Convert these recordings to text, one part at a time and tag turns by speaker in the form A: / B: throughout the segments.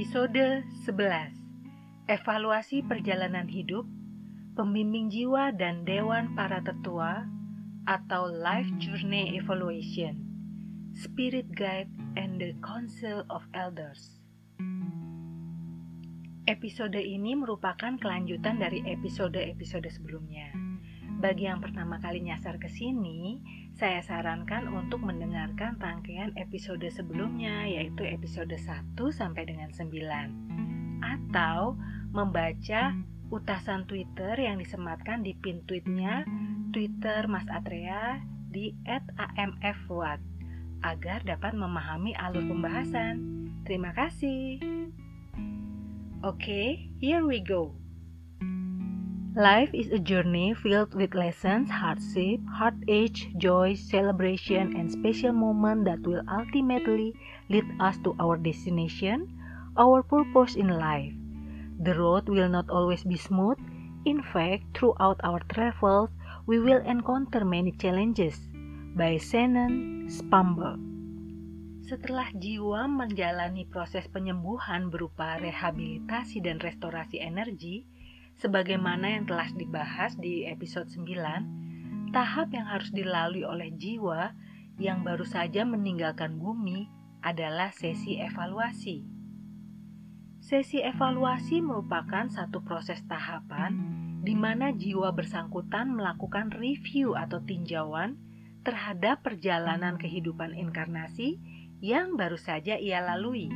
A: Episode 11 Evaluasi Perjalanan Hidup Pembimbing Jiwa dan Dewan Para Tetua atau Life Journey Evaluation. Spirit Guide and the Council of Elders. Episode ini merupakan kelanjutan dari episode-episode sebelumnya. Bagi yang pertama kali nyasar ke sini, saya sarankan untuk mendengarkan rangkaian episode sebelumnya yaitu episode 1 sampai dengan 9 atau membaca utasan Twitter yang disematkan di pin tweetnya Twitter Mas Atrea di @amfwat agar dapat memahami alur pembahasan. Terima kasih. Oke, okay, here we go. Life is a journey filled with lessons, hardship, heartache, joy, celebration, and special moments that will ultimately lead us to our destination, our purpose in life. The road will not always be smooth. In fact, throughout our travels, we will encounter many challenges. By Shannon Spamber. Setelah jiwa menjalani proses penyembuhan berupa rehabilitasi dan restorasi energi, Sebagaimana yang telah dibahas di episode 9, tahap yang harus dilalui oleh jiwa yang baru saja meninggalkan bumi adalah sesi evaluasi. Sesi evaluasi merupakan satu proses tahapan di mana jiwa bersangkutan melakukan review atau tinjauan terhadap perjalanan kehidupan inkarnasi yang baru saja ia lalui.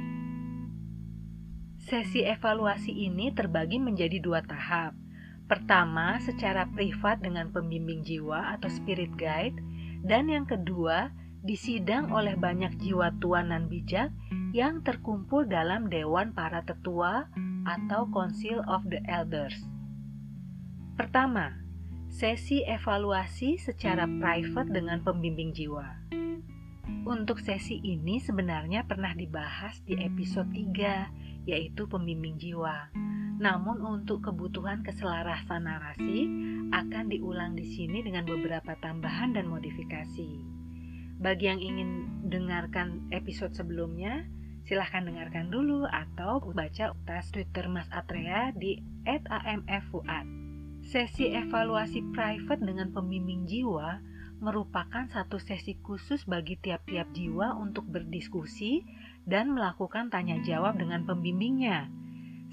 A: Sesi evaluasi ini terbagi menjadi dua tahap. Pertama, secara privat dengan pembimbing jiwa atau spirit guide, dan yang kedua, disidang oleh banyak jiwa tuanan bijak yang terkumpul dalam dewan para tetua atau Council of the Elders. Pertama, sesi evaluasi secara private dengan pembimbing jiwa. Untuk sesi ini sebenarnya pernah dibahas di episode 3 yaitu pembimbing jiwa. Namun untuk kebutuhan keselarasan narasi akan diulang di sini dengan beberapa tambahan dan modifikasi. Bagi yang ingin dengarkan episode sebelumnya, silahkan dengarkan dulu atau baca utas Twitter Mas Atrea di @amffuad. Sesi evaluasi private dengan pembimbing jiwa merupakan satu sesi khusus bagi tiap-tiap jiwa untuk berdiskusi dan melakukan tanya jawab dengan pembimbingnya.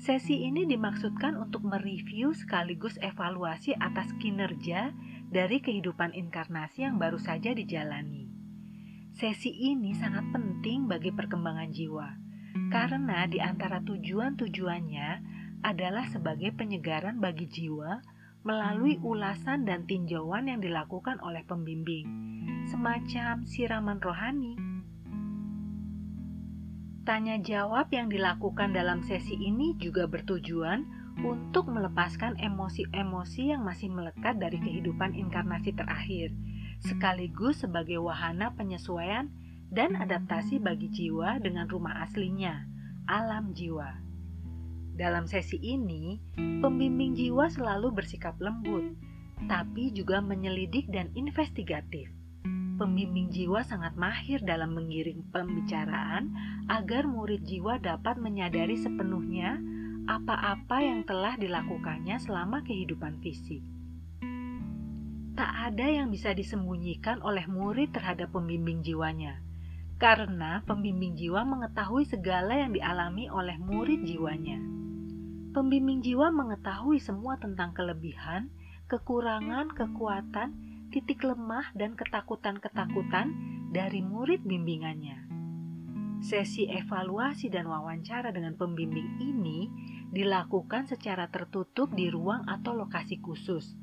A: Sesi ini dimaksudkan untuk mereview sekaligus evaluasi atas kinerja dari kehidupan inkarnasi yang baru saja dijalani. Sesi ini sangat penting bagi perkembangan jiwa, karena di antara tujuan-tujuannya adalah sebagai penyegaran bagi jiwa melalui ulasan dan tinjauan yang dilakukan oleh pembimbing, semacam siraman rohani Tanya jawab yang dilakukan dalam sesi ini juga bertujuan untuk melepaskan emosi-emosi yang masih melekat dari kehidupan inkarnasi terakhir, sekaligus sebagai wahana penyesuaian dan adaptasi bagi jiwa dengan rumah aslinya, alam jiwa. Dalam sesi ini, pembimbing jiwa selalu bersikap lembut, tapi juga menyelidik dan investigatif pembimbing jiwa sangat mahir dalam mengiring pembicaraan agar murid jiwa dapat menyadari sepenuhnya apa-apa yang telah dilakukannya selama kehidupan fisik. Tak ada yang bisa disembunyikan oleh murid terhadap pembimbing jiwanya, karena pembimbing jiwa mengetahui segala yang dialami oleh murid jiwanya. Pembimbing jiwa mengetahui semua tentang kelebihan, kekurangan, kekuatan, titik lemah dan ketakutan-ketakutan dari murid bimbingannya. Sesi evaluasi dan wawancara dengan pembimbing ini dilakukan secara tertutup di ruang atau lokasi khusus.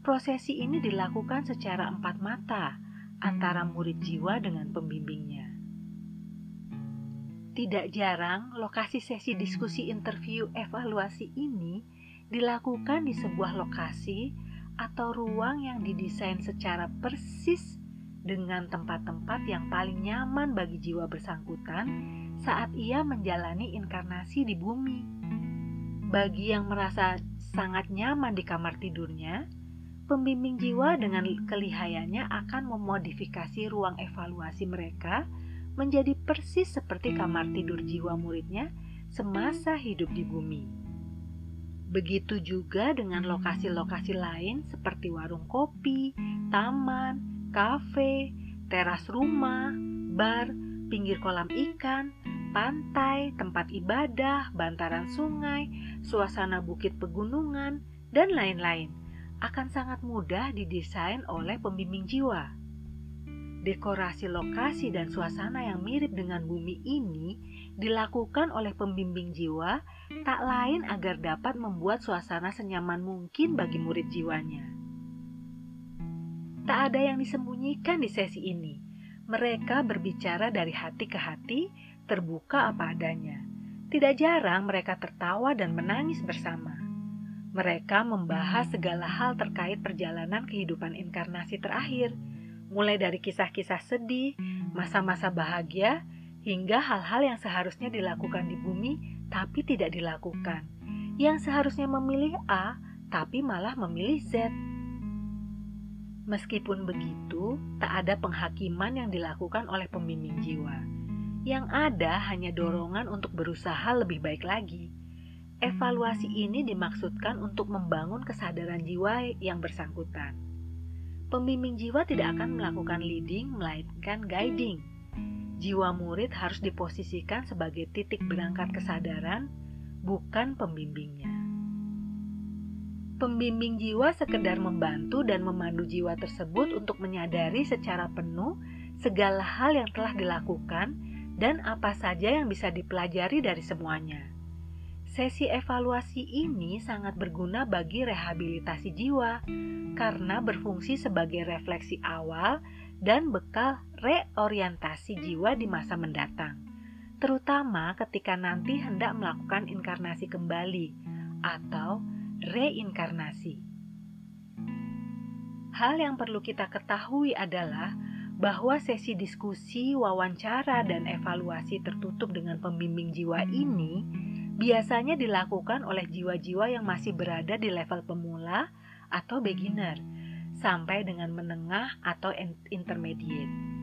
A: Prosesi ini dilakukan secara empat mata antara murid jiwa dengan pembimbingnya. Tidak jarang, lokasi sesi diskusi interview evaluasi ini dilakukan di sebuah lokasi atau ruang yang didesain secara persis dengan tempat-tempat yang paling nyaman bagi jiwa bersangkutan saat ia menjalani inkarnasi di bumi. Bagi yang merasa sangat nyaman di kamar tidurnya, pembimbing jiwa dengan kelihayannya akan memodifikasi ruang evaluasi mereka menjadi persis seperti kamar tidur jiwa muridnya semasa hidup di bumi. Begitu juga dengan lokasi-lokasi lain seperti warung kopi, taman, kafe, teras rumah, bar, pinggir kolam ikan, pantai, tempat ibadah, bantaran sungai, suasana bukit pegunungan, dan lain-lain akan sangat mudah didesain oleh pembimbing jiwa. Dekorasi lokasi dan suasana yang mirip dengan bumi ini dilakukan oleh pembimbing jiwa tak lain agar dapat membuat suasana senyaman mungkin bagi murid jiwanya. Tak ada yang disembunyikan di sesi ini. Mereka berbicara dari hati ke hati, terbuka apa adanya. Tidak jarang mereka tertawa dan menangis bersama. Mereka membahas segala hal terkait perjalanan kehidupan inkarnasi terakhir – mulai dari kisah-kisah sedih, masa-masa bahagia, hingga hal-hal yang seharusnya dilakukan di bumi tapi tidak dilakukan, yang seharusnya memilih A tapi malah memilih Z. Meskipun begitu, tak ada penghakiman yang dilakukan oleh pembimbing jiwa. Yang ada hanya dorongan untuk berusaha lebih baik lagi. Evaluasi ini dimaksudkan untuk membangun kesadaran jiwa yang bersangkutan Pembimbing jiwa tidak akan melakukan leading, melainkan guiding. Jiwa murid harus diposisikan sebagai titik berangkat kesadaran, bukan pembimbingnya. Pembimbing jiwa sekedar membantu dan memandu jiwa tersebut untuk menyadari secara penuh segala hal yang telah dilakukan dan apa saja yang bisa dipelajari dari semuanya. Sesi evaluasi ini sangat berguna bagi rehabilitasi jiwa karena berfungsi sebagai refleksi awal dan bekal reorientasi jiwa di masa mendatang, terutama ketika nanti hendak melakukan inkarnasi kembali atau reinkarnasi. Hal yang perlu kita ketahui adalah bahwa sesi diskusi, wawancara, dan evaluasi tertutup dengan pembimbing jiwa ini biasanya dilakukan oleh jiwa-jiwa yang masih berada di level pemula atau beginner, sampai dengan menengah atau intermediate.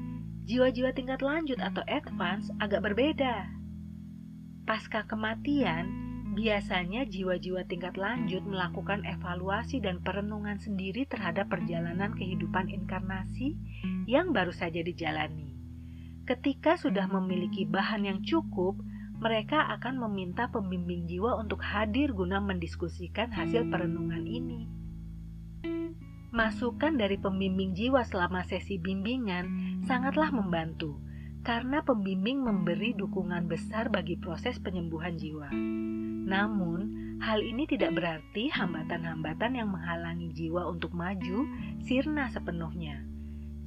A: Jiwa-jiwa tingkat lanjut atau advance agak berbeda. Pasca kematian, biasanya jiwa-jiwa tingkat lanjut melakukan evaluasi dan perenungan sendiri terhadap perjalanan kehidupan inkarnasi yang baru saja dijalani. Ketika sudah memiliki bahan yang cukup, mereka akan meminta pembimbing jiwa untuk hadir guna mendiskusikan hasil perenungan ini. Masukan dari pembimbing jiwa selama sesi bimbingan sangatlah membantu karena pembimbing memberi dukungan besar bagi proses penyembuhan jiwa. Namun, hal ini tidak berarti hambatan-hambatan yang menghalangi jiwa untuk maju sirna sepenuhnya.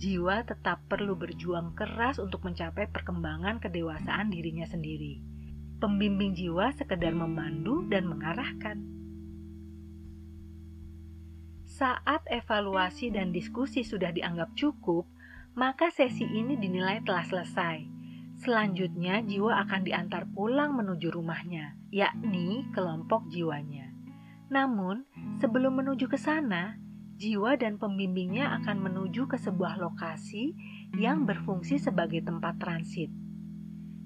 A: Jiwa tetap perlu berjuang keras untuk mencapai perkembangan kedewasaan dirinya sendiri pembimbing jiwa sekedar memandu dan mengarahkan. Saat evaluasi dan diskusi sudah dianggap cukup, maka sesi ini dinilai telah selesai. Selanjutnya, jiwa akan diantar pulang menuju rumahnya, yakni kelompok jiwanya. Namun, sebelum menuju ke sana, jiwa dan pembimbingnya akan menuju ke sebuah lokasi yang berfungsi sebagai tempat transit.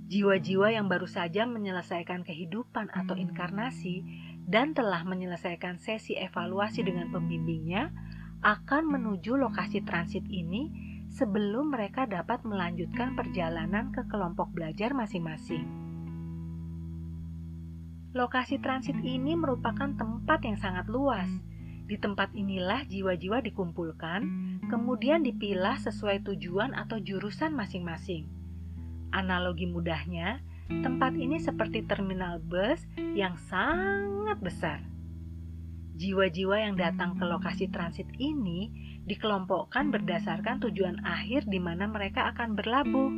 A: Jiwa-jiwa yang baru saja menyelesaikan kehidupan atau inkarnasi dan telah menyelesaikan sesi evaluasi dengan pembimbingnya akan menuju lokasi transit ini sebelum mereka dapat melanjutkan perjalanan ke kelompok belajar masing-masing. Lokasi transit ini merupakan tempat yang sangat luas. Di tempat inilah jiwa-jiwa dikumpulkan, kemudian dipilah sesuai tujuan atau jurusan masing-masing. Analogi mudahnya, tempat ini seperti terminal bus yang sangat besar. Jiwa-jiwa yang datang ke lokasi transit ini dikelompokkan berdasarkan tujuan akhir di mana mereka akan berlabuh,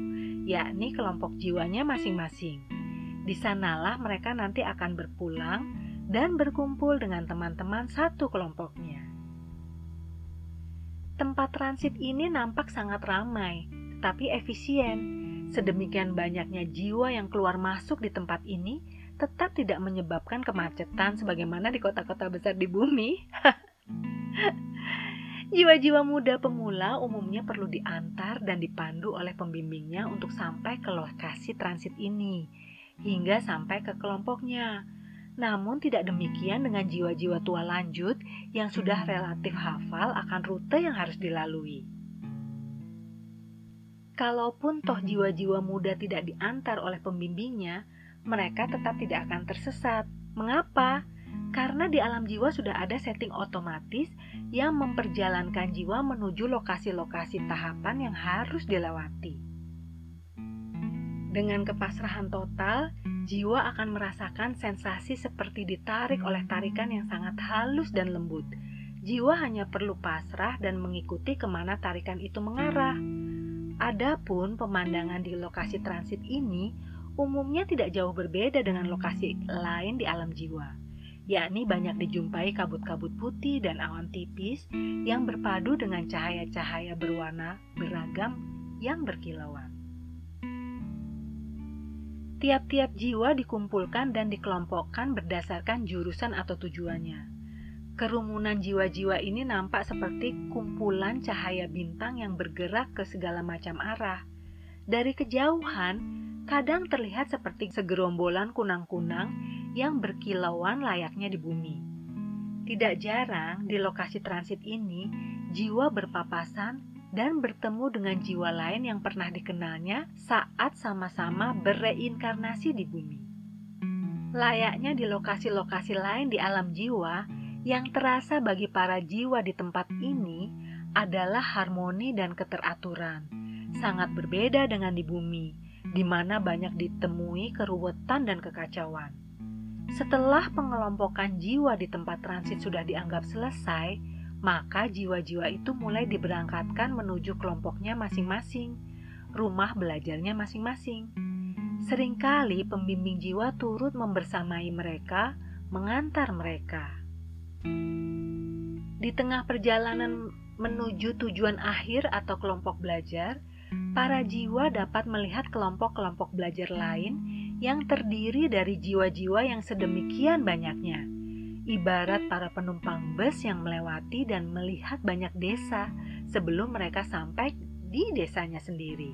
A: yakni kelompok jiwanya masing-masing. Di sanalah mereka nanti akan berpulang dan berkumpul dengan teman-teman satu kelompoknya. Tempat transit ini nampak sangat ramai, tapi efisien Sedemikian banyaknya jiwa yang keluar masuk di tempat ini tetap tidak menyebabkan kemacetan sebagaimana di kota-kota besar di bumi. Jiwa-jiwa muda pemula umumnya perlu diantar dan dipandu oleh pembimbingnya untuk sampai ke lokasi transit ini. hingga sampai ke kelompoknya. Namun tidak demikian dengan jiwa-jiwa tua lanjut yang sudah relatif hafal akan rute yang harus dilalui. Kalaupun toh jiwa-jiwa muda tidak diantar oleh pembimbingnya, mereka tetap tidak akan tersesat. Mengapa? Karena di alam jiwa sudah ada setting otomatis yang memperjalankan jiwa menuju lokasi-lokasi tahapan yang harus dilewati. Dengan kepasrahan total, jiwa akan merasakan sensasi seperti ditarik oleh tarikan yang sangat halus dan lembut. Jiwa hanya perlu pasrah dan mengikuti ke mana tarikan itu mengarah. Adapun pemandangan di lokasi transit ini umumnya tidak jauh berbeda dengan lokasi lain di alam jiwa, yakni banyak dijumpai kabut-kabut putih dan awan tipis yang berpadu dengan cahaya-cahaya berwarna beragam yang berkilauan. Tiap-tiap jiwa dikumpulkan dan dikelompokkan berdasarkan jurusan atau tujuannya. Kerumunan jiwa-jiwa ini nampak seperti kumpulan cahaya bintang yang bergerak ke segala macam arah. Dari kejauhan, kadang terlihat seperti segerombolan kunang-kunang yang berkilauan layaknya di bumi. Tidak jarang di lokasi transit ini, jiwa berpapasan dan bertemu dengan jiwa lain yang pernah dikenalnya saat sama-sama bereinkarnasi di bumi. Layaknya di lokasi-lokasi lain di alam jiwa, yang terasa bagi para jiwa di tempat ini adalah harmoni dan keteraturan. Sangat berbeda dengan di bumi, di mana banyak ditemui keruwetan dan kekacauan. Setelah pengelompokan jiwa di tempat transit sudah dianggap selesai, maka jiwa-jiwa itu mulai diberangkatkan menuju kelompoknya masing-masing, rumah belajarnya masing-masing. Seringkali pembimbing jiwa turut membersamai mereka, mengantar mereka. Di tengah perjalanan menuju tujuan akhir atau kelompok belajar, para jiwa dapat melihat kelompok-kelompok belajar lain yang terdiri dari jiwa-jiwa yang sedemikian banyaknya. Ibarat para penumpang bus yang melewati dan melihat banyak desa sebelum mereka sampai di desanya sendiri.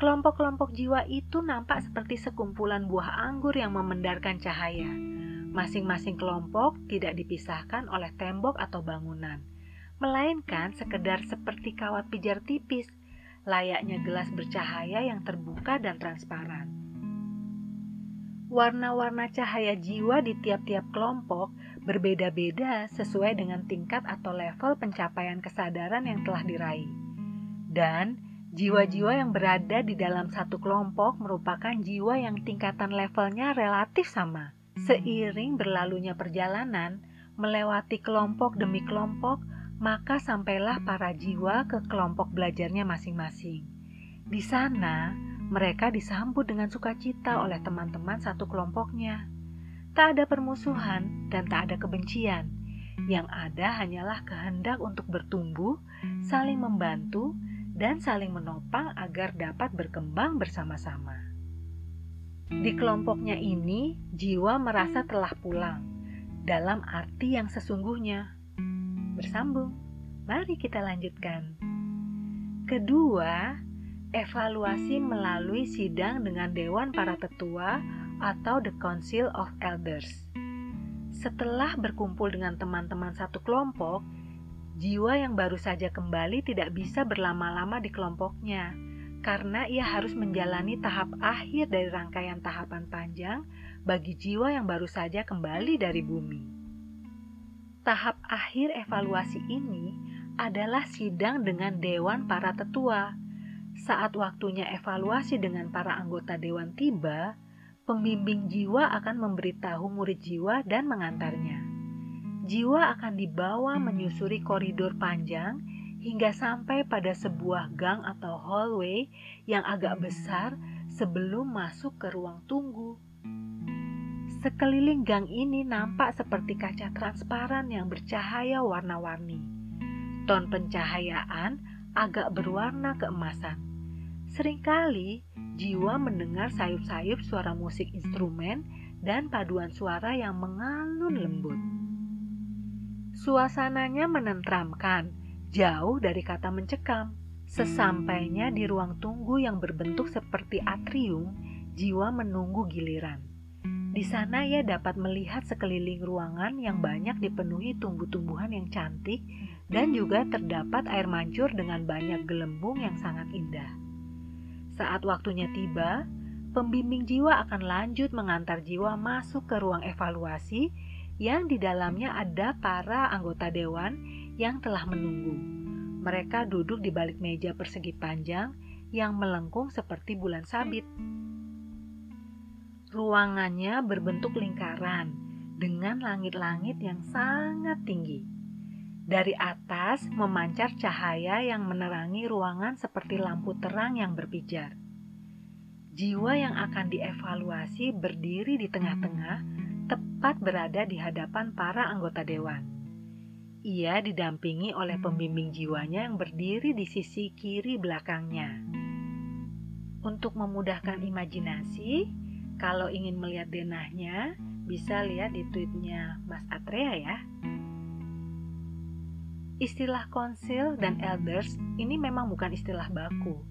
A: Kelompok-kelompok jiwa itu nampak seperti sekumpulan buah anggur yang memendarkan cahaya Masing-masing kelompok tidak dipisahkan oleh tembok atau bangunan, melainkan sekedar seperti kawat pijar tipis, layaknya gelas bercahaya yang terbuka dan transparan. Warna-warna cahaya jiwa di tiap-tiap kelompok berbeda-beda sesuai dengan tingkat atau level pencapaian kesadaran yang telah diraih. Dan jiwa-jiwa yang berada di dalam satu kelompok merupakan jiwa yang tingkatan levelnya relatif sama. Seiring berlalunya perjalanan, melewati kelompok demi kelompok, maka sampailah para jiwa ke kelompok belajarnya masing-masing. Di sana, mereka disambut dengan sukacita oleh teman-teman satu kelompoknya. Tak ada permusuhan dan tak ada kebencian. Yang ada hanyalah kehendak untuk bertumbuh, saling membantu, dan saling menopang agar dapat berkembang bersama-sama. Di kelompoknya ini, jiwa merasa telah pulang dalam arti yang sesungguhnya. Bersambung, mari kita lanjutkan. Kedua, evaluasi melalui sidang dengan Dewan Para Tetua atau The Council of Elders. Setelah berkumpul dengan teman-teman satu kelompok, jiwa yang baru saja kembali tidak bisa berlama-lama di kelompoknya karena ia harus menjalani tahap akhir dari rangkaian tahapan panjang bagi jiwa yang baru saja kembali dari bumi. Tahap akhir evaluasi ini adalah sidang dengan dewan para tetua. Saat waktunya evaluasi dengan para anggota dewan tiba, pembimbing jiwa akan memberitahu murid jiwa dan mengantarnya. Jiwa akan dibawa menyusuri koridor panjang hingga sampai pada sebuah gang atau hallway yang agak besar sebelum masuk ke ruang tunggu. Sekeliling gang ini nampak seperti kaca transparan yang bercahaya warna-warni. Ton pencahayaan agak berwarna keemasan. Seringkali jiwa mendengar sayup-sayup suara musik instrumen dan paduan suara yang mengalun lembut. Suasananya menentramkan jauh dari kata mencekam. Sesampainya di ruang tunggu yang berbentuk seperti atrium jiwa menunggu giliran. Di sana ia dapat melihat sekeliling ruangan yang banyak dipenuhi tumbuh-tumbuhan yang cantik dan juga terdapat air mancur dengan banyak gelembung yang sangat indah. Saat waktunya tiba, pembimbing jiwa akan lanjut mengantar jiwa masuk ke ruang evaluasi yang di dalamnya ada para anggota dewan yang telah menunggu. Mereka duduk di balik meja persegi panjang yang melengkung seperti bulan sabit. Ruangannya berbentuk lingkaran dengan langit-langit yang sangat tinggi. Dari atas memancar cahaya yang menerangi ruangan seperti lampu terang yang berpijar. Jiwa yang akan dievaluasi berdiri di tengah-tengah, tepat berada di hadapan para anggota dewan. Ia didampingi oleh pembimbing jiwanya yang berdiri di sisi kiri belakangnya. Untuk memudahkan imajinasi, kalau ingin melihat denahnya, bisa lihat di tweetnya Mas Atrea ya. Istilah konsil dan elders ini memang bukan istilah baku.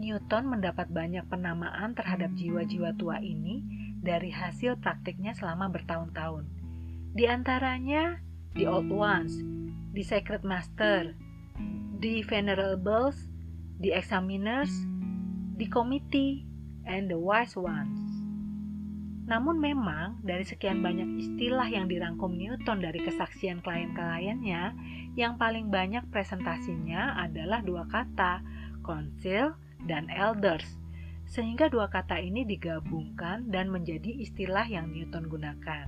A: Newton mendapat banyak penamaan terhadap jiwa-jiwa tua ini dari hasil praktiknya selama bertahun-tahun. Di antaranya The Old Ones, The Sacred Master, The Venerables, The Examiners, The Committee, and The Wise Ones. Namun memang dari sekian banyak istilah yang dirangkum Newton dari kesaksian klien-kliennya, yang paling banyak presentasinya adalah dua kata, konsil dan elders, sehingga dua kata ini digabungkan dan menjadi istilah yang Newton gunakan.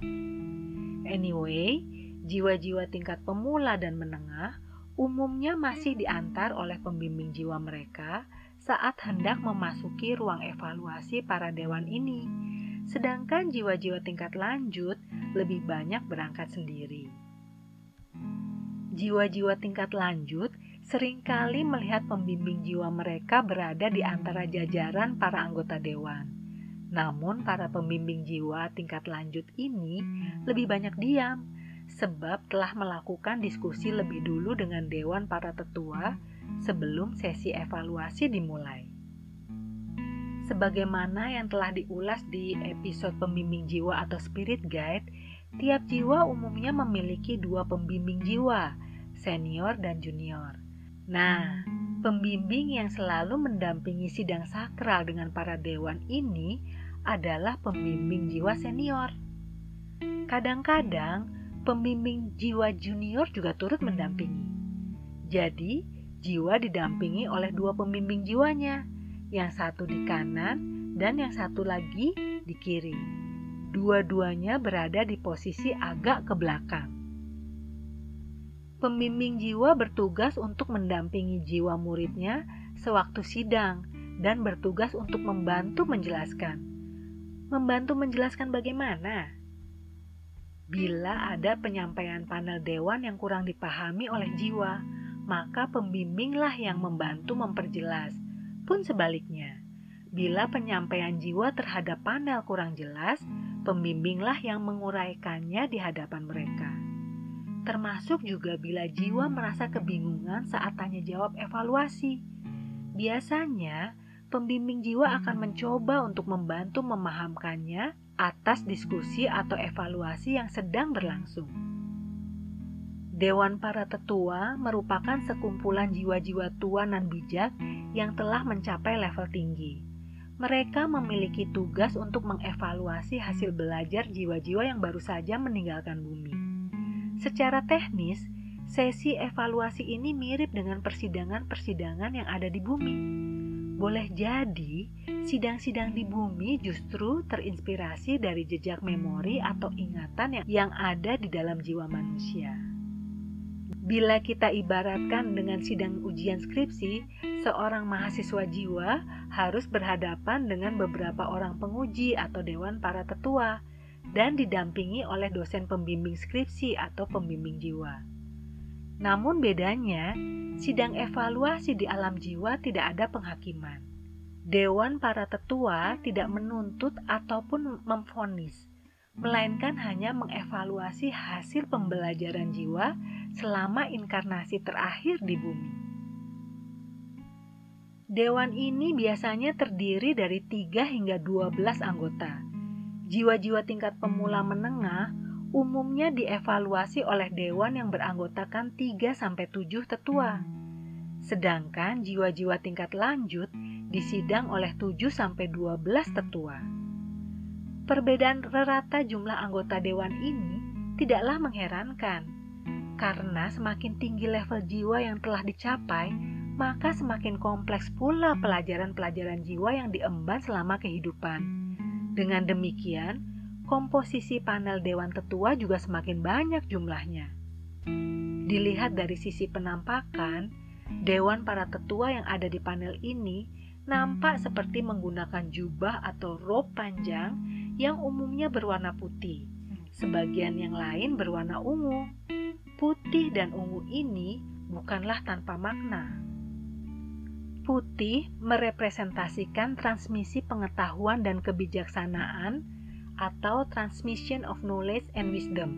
A: Anyway, jiwa-jiwa tingkat pemula dan menengah umumnya masih diantar oleh pembimbing jiwa mereka saat hendak memasuki ruang evaluasi para dewan ini, sedangkan jiwa-jiwa tingkat lanjut lebih banyak berangkat sendiri. Jiwa-jiwa tingkat lanjut sering kali melihat pembimbing jiwa mereka berada di antara jajaran para anggota dewan. Namun, para pembimbing jiwa tingkat lanjut ini lebih banyak diam, sebab telah melakukan diskusi lebih dulu dengan dewan para tetua sebelum sesi evaluasi dimulai. Sebagaimana yang telah diulas di episode pembimbing jiwa atau spirit guide, tiap jiwa umumnya memiliki dua pembimbing jiwa, senior dan junior. Nah, pembimbing yang selalu mendampingi sidang sakral dengan para dewan ini adalah pembimbing jiwa senior. Kadang-kadang, pembimbing jiwa junior juga turut mendampingi. Jadi, jiwa didampingi oleh dua pembimbing jiwanya, yang satu di kanan dan yang satu lagi di kiri. Dua-duanya berada di posisi agak ke belakang. Pembimbing jiwa bertugas untuk mendampingi jiwa muridnya sewaktu sidang dan bertugas untuk membantu menjelaskan. Membantu menjelaskan bagaimana? Bila ada penyampaian panel dewan yang kurang dipahami oleh jiwa, maka pembimbinglah yang membantu memperjelas. Pun sebaliknya, bila penyampaian jiwa terhadap panel kurang jelas, pembimbinglah yang menguraikannya di hadapan mereka termasuk juga bila jiwa merasa kebingungan saat tanya jawab evaluasi. Biasanya, pembimbing jiwa akan mencoba untuk membantu memahamkannya atas diskusi atau evaluasi yang sedang berlangsung. Dewan para tetua merupakan sekumpulan jiwa-jiwa tua dan bijak yang telah mencapai level tinggi. Mereka memiliki tugas untuk mengevaluasi hasil belajar jiwa-jiwa yang baru saja meninggalkan bumi. Secara teknis, sesi evaluasi ini mirip dengan persidangan-persidangan yang ada di bumi. Boleh jadi, sidang-sidang di bumi justru terinspirasi dari jejak memori atau ingatan yang, yang ada di dalam jiwa manusia. Bila kita ibaratkan dengan sidang ujian skripsi, seorang mahasiswa jiwa harus berhadapan dengan beberapa orang penguji atau dewan para tetua dan didampingi oleh dosen pembimbing skripsi atau pembimbing jiwa. Namun bedanya, sidang evaluasi di alam jiwa tidak ada penghakiman. Dewan para tetua tidak menuntut ataupun memfonis, melainkan hanya mengevaluasi hasil pembelajaran jiwa selama inkarnasi terakhir di bumi. Dewan ini biasanya terdiri dari 3 hingga 12 anggota. Jiwa-jiwa tingkat pemula menengah umumnya dievaluasi oleh dewan yang beranggotakan 3 sampai 7 tetua. Sedangkan jiwa-jiwa tingkat lanjut disidang oleh 7 sampai 12 tetua. Perbedaan rata jumlah anggota dewan ini tidaklah mengherankan karena semakin tinggi level jiwa yang telah dicapai, maka semakin kompleks pula pelajaran-pelajaran jiwa yang diemban selama kehidupan. Dengan demikian, komposisi panel dewan tetua juga semakin banyak jumlahnya. Dilihat dari sisi penampakan, dewan para tetua yang ada di panel ini nampak seperti menggunakan jubah atau robe panjang yang umumnya berwarna putih. Sebagian yang lain berwarna ungu. Putih dan ungu ini bukanlah tanpa makna Putih merepresentasikan transmisi pengetahuan dan kebijaksanaan atau transmission of knowledge and wisdom.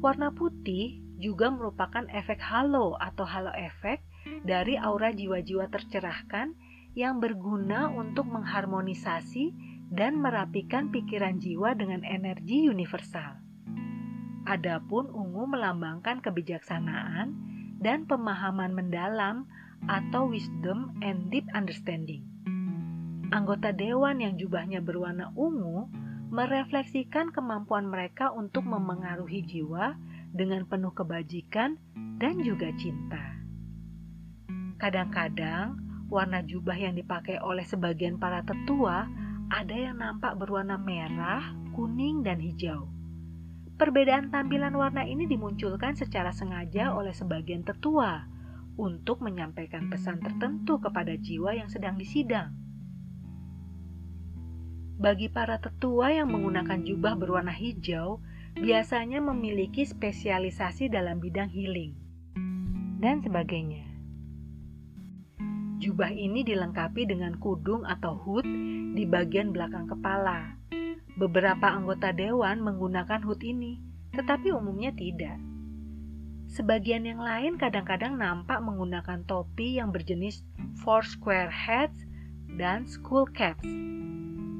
A: Warna putih juga merupakan efek halo atau halo efek dari aura jiwa-jiwa tercerahkan yang berguna untuk mengharmonisasi dan merapikan pikiran jiwa dengan energi universal. Adapun ungu melambangkan kebijaksanaan dan pemahaman mendalam atau wisdom and deep understanding. Anggota dewan yang jubahnya berwarna ungu merefleksikan kemampuan mereka untuk memengaruhi jiwa dengan penuh kebajikan dan juga cinta. Kadang-kadang, warna jubah yang dipakai oleh sebagian para tetua ada yang nampak berwarna merah, kuning, dan hijau. Perbedaan tampilan warna ini dimunculkan secara sengaja oleh sebagian tetua untuk menyampaikan pesan tertentu kepada jiwa yang sedang disidang. Bagi para tetua yang menggunakan jubah berwarna hijau, biasanya memiliki spesialisasi dalam bidang healing dan sebagainya. Jubah ini dilengkapi dengan kudung atau hood di bagian belakang kepala. Beberapa anggota dewan menggunakan hood ini, tetapi umumnya tidak. Sebagian yang lain kadang-kadang nampak menggunakan topi yang berjenis four square hats dan school caps.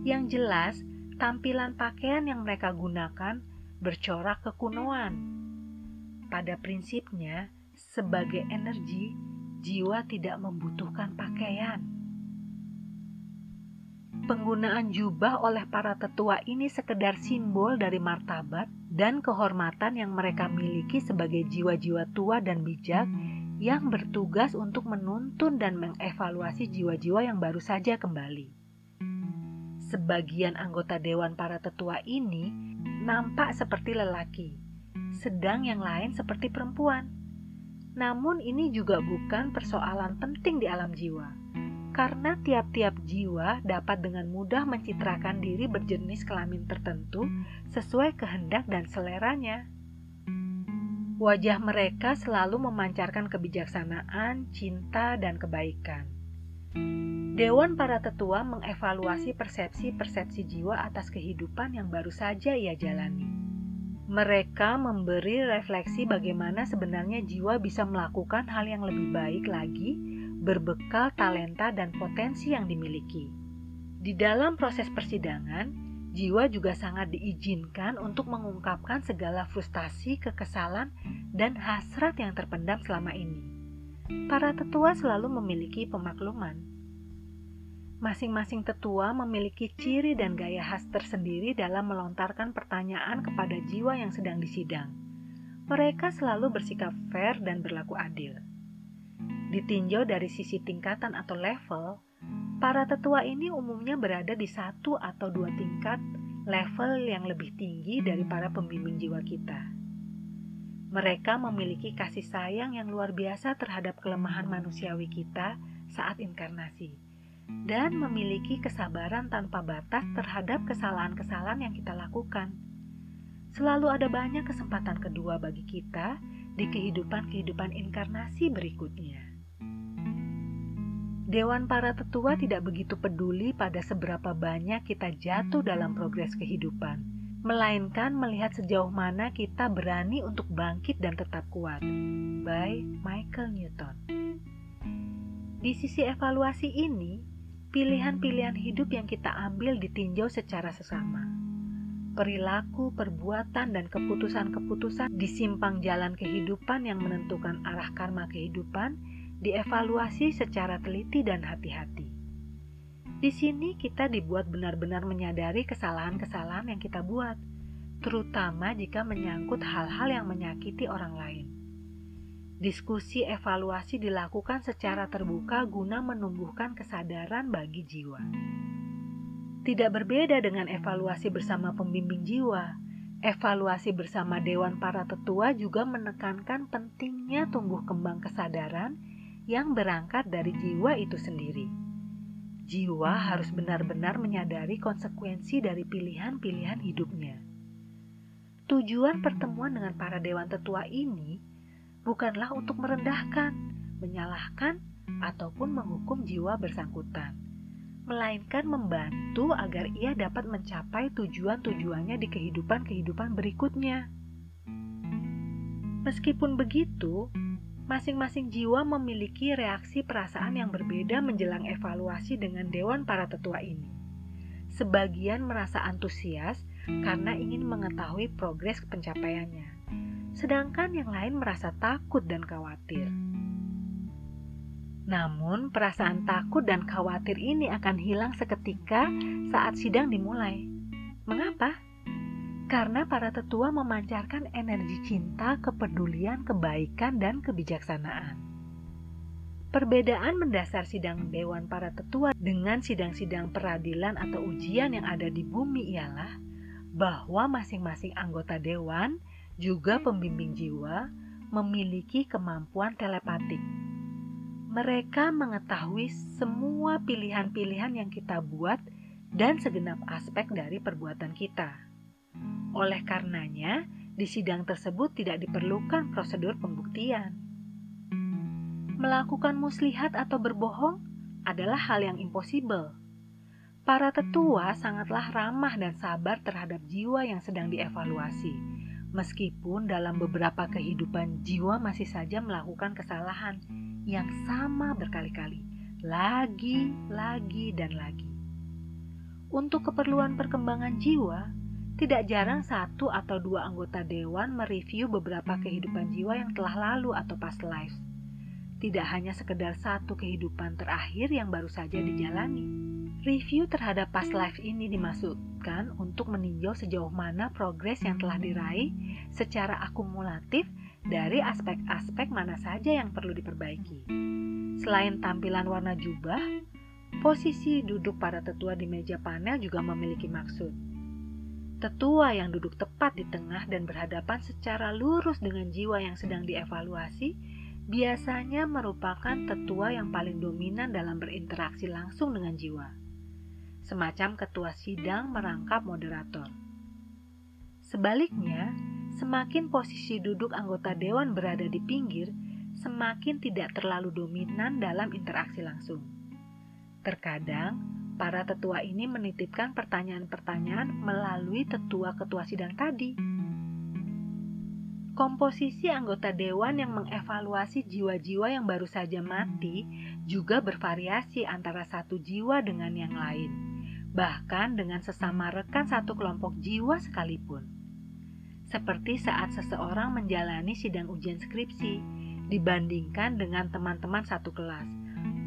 A: Yang jelas, tampilan pakaian yang mereka gunakan bercorak kekunoan. Pada prinsipnya, sebagai energi, jiwa tidak membutuhkan pakaian. Penggunaan jubah oleh para tetua ini sekedar simbol dari martabat dan kehormatan yang mereka miliki sebagai jiwa-jiwa tua dan bijak yang bertugas untuk menuntun dan mengevaluasi jiwa-jiwa yang baru saja kembali. Sebagian anggota dewan para tetua ini nampak seperti lelaki, sedang yang lain seperti perempuan. Namun, ini juga bukan persoalan penting di alam jiwa karena tiap-tiap jiwa dapat dengan mudah mencitrakan diri berjenis kelamin tertentu sesuai kehendak dan seleranya. Wajah mereka selalu memancarkan kebijaksanaan, cinta, dan kebaikan. Dewan para tetua mengevaluasi persepsi-persepsi jiwa atas kehidupan yang baru saja ia jalani. Mereka memberi refleksi bagaimana sebenarnya jiwa bisa melakukan hal yang lebih baik lagi berbekal talenta dan potensi yang dimiliki. Di dalam proses persidangan, jiwa juga sangat diizinkan untuk mengungkapkan segala frustasi, kekesalan, dan hasrat yang terpendam selama ini. Para tetua selalu memiliki pemakluman. Masing-masing tetua memiliki ciri dan gaya khas tersendiri dalam melontarkan pertanyaan kepada jiwa yang sedang disidang. Mereka selalu bersikap fair dan berlaku adil. Ditinjau dari sisi tingkatan atau level, para tetua ini umumnya berada di satu atau dua tingkat level yang lebih tinggi dari para pembimbing jiwa kita. Mereka memiliki kasih sayang yang luar biasa terhadap kelemahan manusiawi kita saat inkarnasi, dan memiliki kesabaran tanpa batas terhadap kesalahan-kesalahan yang kita lakukan. Selalu ada banyak kesempatan kedua bagi kita di kehidupan-kehidupan inkarnasi berikutnya. Dewan para tetua tidak begitu peduli pada seberapa banyak kita jatuh dalam progres kehidupan, melainkan melihat sejauh mana kita berani untuk bangkit dan tetap kuat. By Michael Newton. Di sisi evaluasi ini, pilihan-pilihan hidup yang kita ambil ditinjau secara sesama. Perilaku, perbuatan, dan keputusan-keputusan di simpang jalan kehidupan yang menentukan arah karma kehidupan dievaluasi secara teliti dan hati-hati. Di sini kita dibuat benar-benar menyadari kesalahan-kesalahan yang kita buat, terutama jika menyangkut hal-hal yang menyakiti orang lain. Diskusi evaluasi dilakukan secara terbuka guna menumbuhkan kesadaran bagi jiwa. Tidak berbeda dengan evaluasi bersama pembimbing jiwa, evaluasi bersama dewan para tetua juga menekankan pentingnya tumbuh kembang kesadaran yang berangkat dari jiwa itu sendiri. Jiwa harus benar-benar menyadari konsekuensi dari pilihan-pilihan hidupnya. Tujuan pertemuan dengan para dewan tetua ini bukanlah untuk merendahkan, menyalahkan, ataupun menghukum jiwa bersangkutan, melainkan membantu agar ia dapat mencapai tujuan-tujuannya di kehidupan-kehidupan berikutnya. Meskipun begitu, masing-masing jiwa memiliki reaksi perasaan yang berbeda menjelang evaluasi dengan dewan para tetua ini. Sebagian merasa antusias karena ingin mengetahui progres pencapaiannya sedangkan yang lain merasa takut dan khawatir. Namun, perasaan takut dan khawatir ini akan hilang seketika saat sidang dimulai. Mengapa? Karena para tetua memancarkan energi cinta, kepedulian, kebaikan, dan kebijaksanaan. Perbedaan mendasar sidang dewan para tetua dengan sidang-sidang peradilan atau ujian yang ada di bumi ialah bahwa masing-masing anggota dewan juga pembimbing jiwa memiliki kemampuan telepatik. Mereka mengetahui semua pilihan-pilihan yang kita buat dan segenap aspek dari perbuatan kita. Oleh karenanya, di sidang tersebut tidak diperlukan prosedur pembuktian. Melakukan muslihat atau berbohong adalah hal yang impossible. Para tetua sangatlah ramah dan sabar terhadap jiwa yang sedang dievaluasi Meskipun dalam beberapa kehidupan jiwa masih saja melakukan kesalahan yang sama berkali-kali, lagi, lagi, dan lagi. Untuk keperluan perkembangan jiwa, tidak jarang satu atau dua anggota dewan mereview beberapa kehidupan jiwa yang telah lalu atau past life. Tidak hanya sekedar satu kehidupan terakhir yang baru saja dijalani Review terhadap past life ini dimaksudkan untuk meninjau sejauh mana progres yang telah diraih secara akumulatif dari aspek-aspek mana saja yang perlu diperbaiki. Selain tampilan warna jubah, posisi duduk para tetua di meja panel juga memiliki maksud. Tetua yang duduk tepat di tengah dan berhadapan secara lurus dengan jiwa yang sedang dievaluasi biasanya merupakan tetua yang paling dominan dalam berinteraksi langsung dengan jiwa semacam ketua sidang merangkap moderator. Sebaliknya, semakin posisi duduk anggota dewan berada di pinggir, semakin tidak terlalu dominan dalam interaksi langsung. Terkadang, para tetua ini menitipkan pertanyaan-pertanyaan melalui tetua-ketua sidang tadi. Komposisi anggota dewan yang mengevaluasi jiwa-jiwa yang baru saja mati juga bervariasi antara satu jiwa dengan yang lain bahkan dengan sesama rekan satu kelompok jiwa sekalipun. Seperti saat seseorang menjalani sidang ujian skripsi dibandingkan dengan teman-teman satu kelas.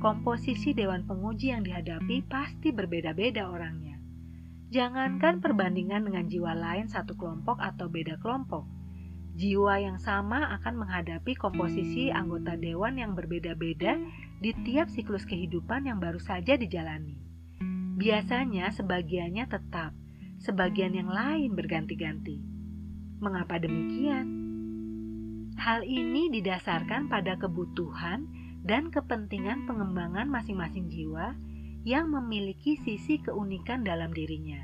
A: Komposisi dewan penguji yang dihadapi pasti berbeda-beda orangnya. Jangankan perbandingan dengan jiwa lain satu kelompok atau beda kelompok, jiwa yang sama akan menghadapi komposisi anggota dewan yang berbeda-beda di tiap siklus kehidupan yang baru saja dijalani. Biasanya sebagiannya tetap, sebagian yang lain berganti-ganti. Mengapa demikian? Hal ini didasarkan pada kebutuhan dan kepentingan pengembangan masing-masing jiwa yang memiliki sisi keunikan dalam dirinya.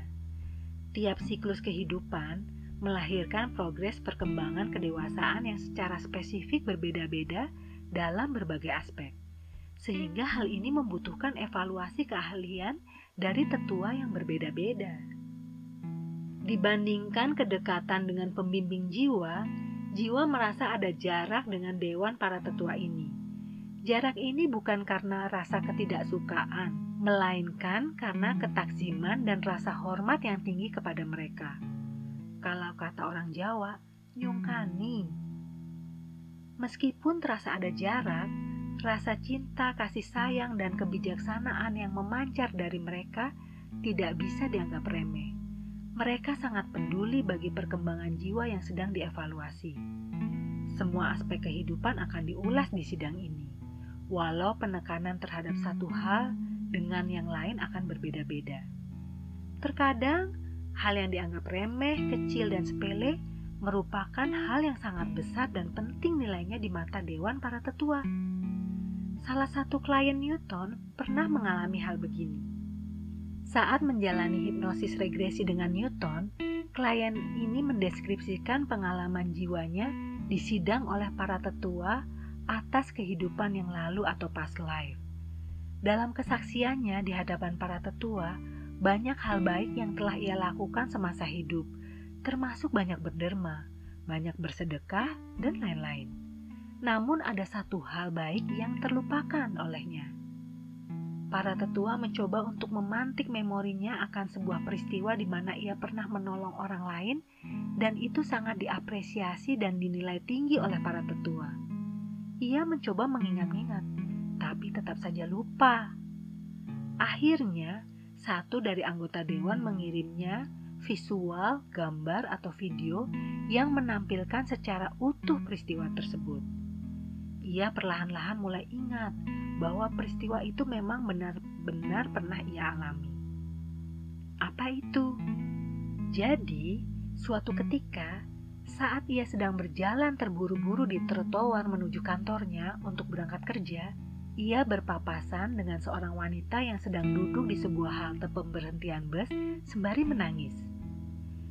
A: Tiap siklus kehidupan melahirkan progres perkembangan kedewasaan yang secara spesifik berbeda-beda dalam berbagai aspek, sehingga hal ini membutuhkan evaluasi keahlian dari tetua yang berbeda-beda. Dibandingkan kedekatan dengan pembimbing jiwa, jiwa merasa ada jarak dengan dewan para tetua ini. Jarak ini bukan karena rasa ketidaksukaan, melainkan karena ketaksiman dan rasa hormat yang tinggi kepada mereka. Kalau kata orang Jawa, nyungkani. Meskipun terasa ada jarak, rasa cinta, kasih sayang, dan kebijaksanaan yang memancar dari mereka tidak bisa dianggap remeh. Mereka sangat peduli bagi perkembangan jiwa yang sedang dievaluasi. Semua aspek kehidupan akan diulas di sidang ini, walau penekanan terhadap satu hal dengan yang lain akan berbeda-beda. Terkadang, hal yang dianggap remeh, kecil, dan sepele merupakan hal yang sangat besar dan penting nilainya di mata dewan para tetua. Salah satu klien Newton pernah mengalami hal begini. Saat menjalani hipnosis regresi dengan Newton, klien ini mendeskripsikan pengalaman jiwanya disidang oleh para tetua atas kehidupan yang lalu atau past life. Dalam kesaksiannya di hadapan para tetua, banyak hal baik yang telah ia lakukan semasa hidup, termasuk banyak berderma, banyak bersedekah, dan lain-lain. Namun ada satu hal baik yang terlupakan olehnya. Para tetua mencoba untuk memantik memorinya akan sebuah peristiwa di mana ia pernah menolong orang lain dan itu sangat diapresiasi dan dinilai tinggi oleh para tetua. Ia mencoba mengingat-ingat, tapi tetap saja lupa. Akhirnya, satu dari anggota dewan mengirimnya visual, gambar, atau video yang menampilkan secara utuh peristiwa tersebut. Ia perlahan-lahan mulai ingat bahwa peristiwa itu memang benar-benar pernah ia alami. Apa itu? Jadi, suatu ketika saat ia sedang berjalan terburu-buru di trotoar menuju kantornya untuk berangkat kerja, ia berpapasan dengan seorang wanita yang sedang duduk di sebuah halte pemberhentian bus sembari menangis.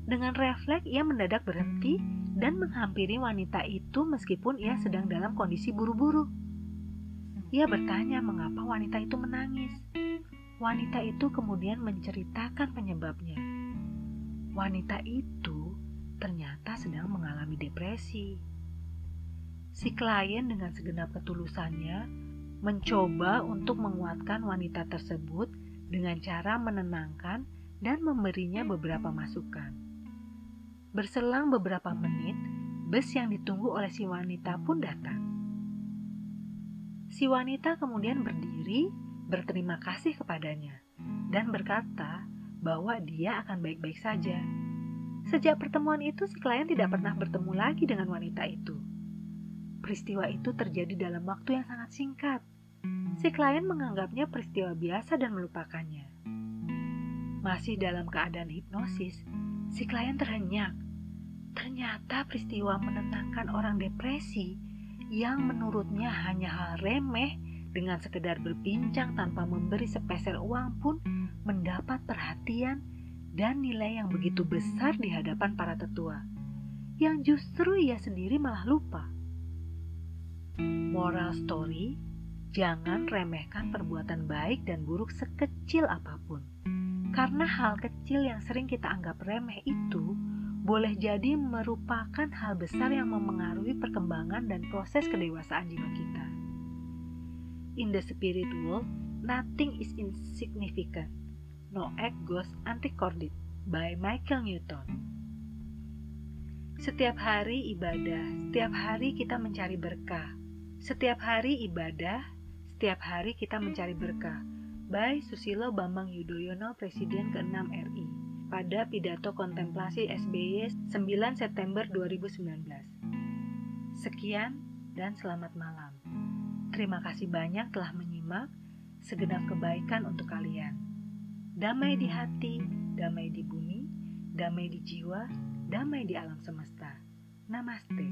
A: Dengan refleks, ia mendadak berhenti dan menghampiri wanita itu meskipun ia sedang dalam kondisi buru-buru. Ia bertanya mengapa wanita itu menangis. Wanita itu kemudian menceritakan penyebabnya. Wanita itu ternyata sedang mengalami depresi. Si klien dengan segenap ketulusannya mencoba untuk menguatkan wanita tersebut dengan cara menenangkan dan memberinya beberapa masukan. Berselang beberapa menit, bus yang ditunggu oleh si wanita pun datang. Si wanita kemudian berdiri, berterima kasih kepadanya, dan berkata bahwa dia akan baik-baik saja. Sejak pertemuan itu, si klien tidak pernah bertemu lagi dengan wanita itu. Peristiwa itu terjadi dalam waktu yang sangat singkat. Si klien menganggapnya peristiwa biasa dan melupakannya. Masih dalam keadaan hipnosis, si klien terhenyak. Ternyata peristiwa menenangkan orang depresi yang menurutnya hanya hal remeh dengan sekedar berbincang tanpa memberi sepeser uang pun mendapat perhatian dan nilai yang begitu besar di hadapan para tetua, yang justru ia sendiri malah lupa. Moral story, jangan remehkan perbuatan baik dan buruk sekecil apa pun. Karena hal kecil yang sering kita anggap remeh itu boleh jadi merupakan hal besar yang memengaruhi perkembangan dan proses kedewasaan jiwa kita. In the spirit world, nothing is insignificant. No act goes unrecorded by Michael Newton. Setiap hari ibadah, setiap hari kita mencari berkah, setiap hari ibadah, setiap hari kita mencari berkah. By Susilo Bambang Yudhoyono, Presiden ke-6 RI, pada pidato kontemplasi SBY 9 September 2019. Sekian dan selamat malam. Terima kasih banyak telah menyimak segenap kebaikan untuk kalian. Damai di hati, damai di bumi, damai di jiwa, damai di alam semesta. Namaste.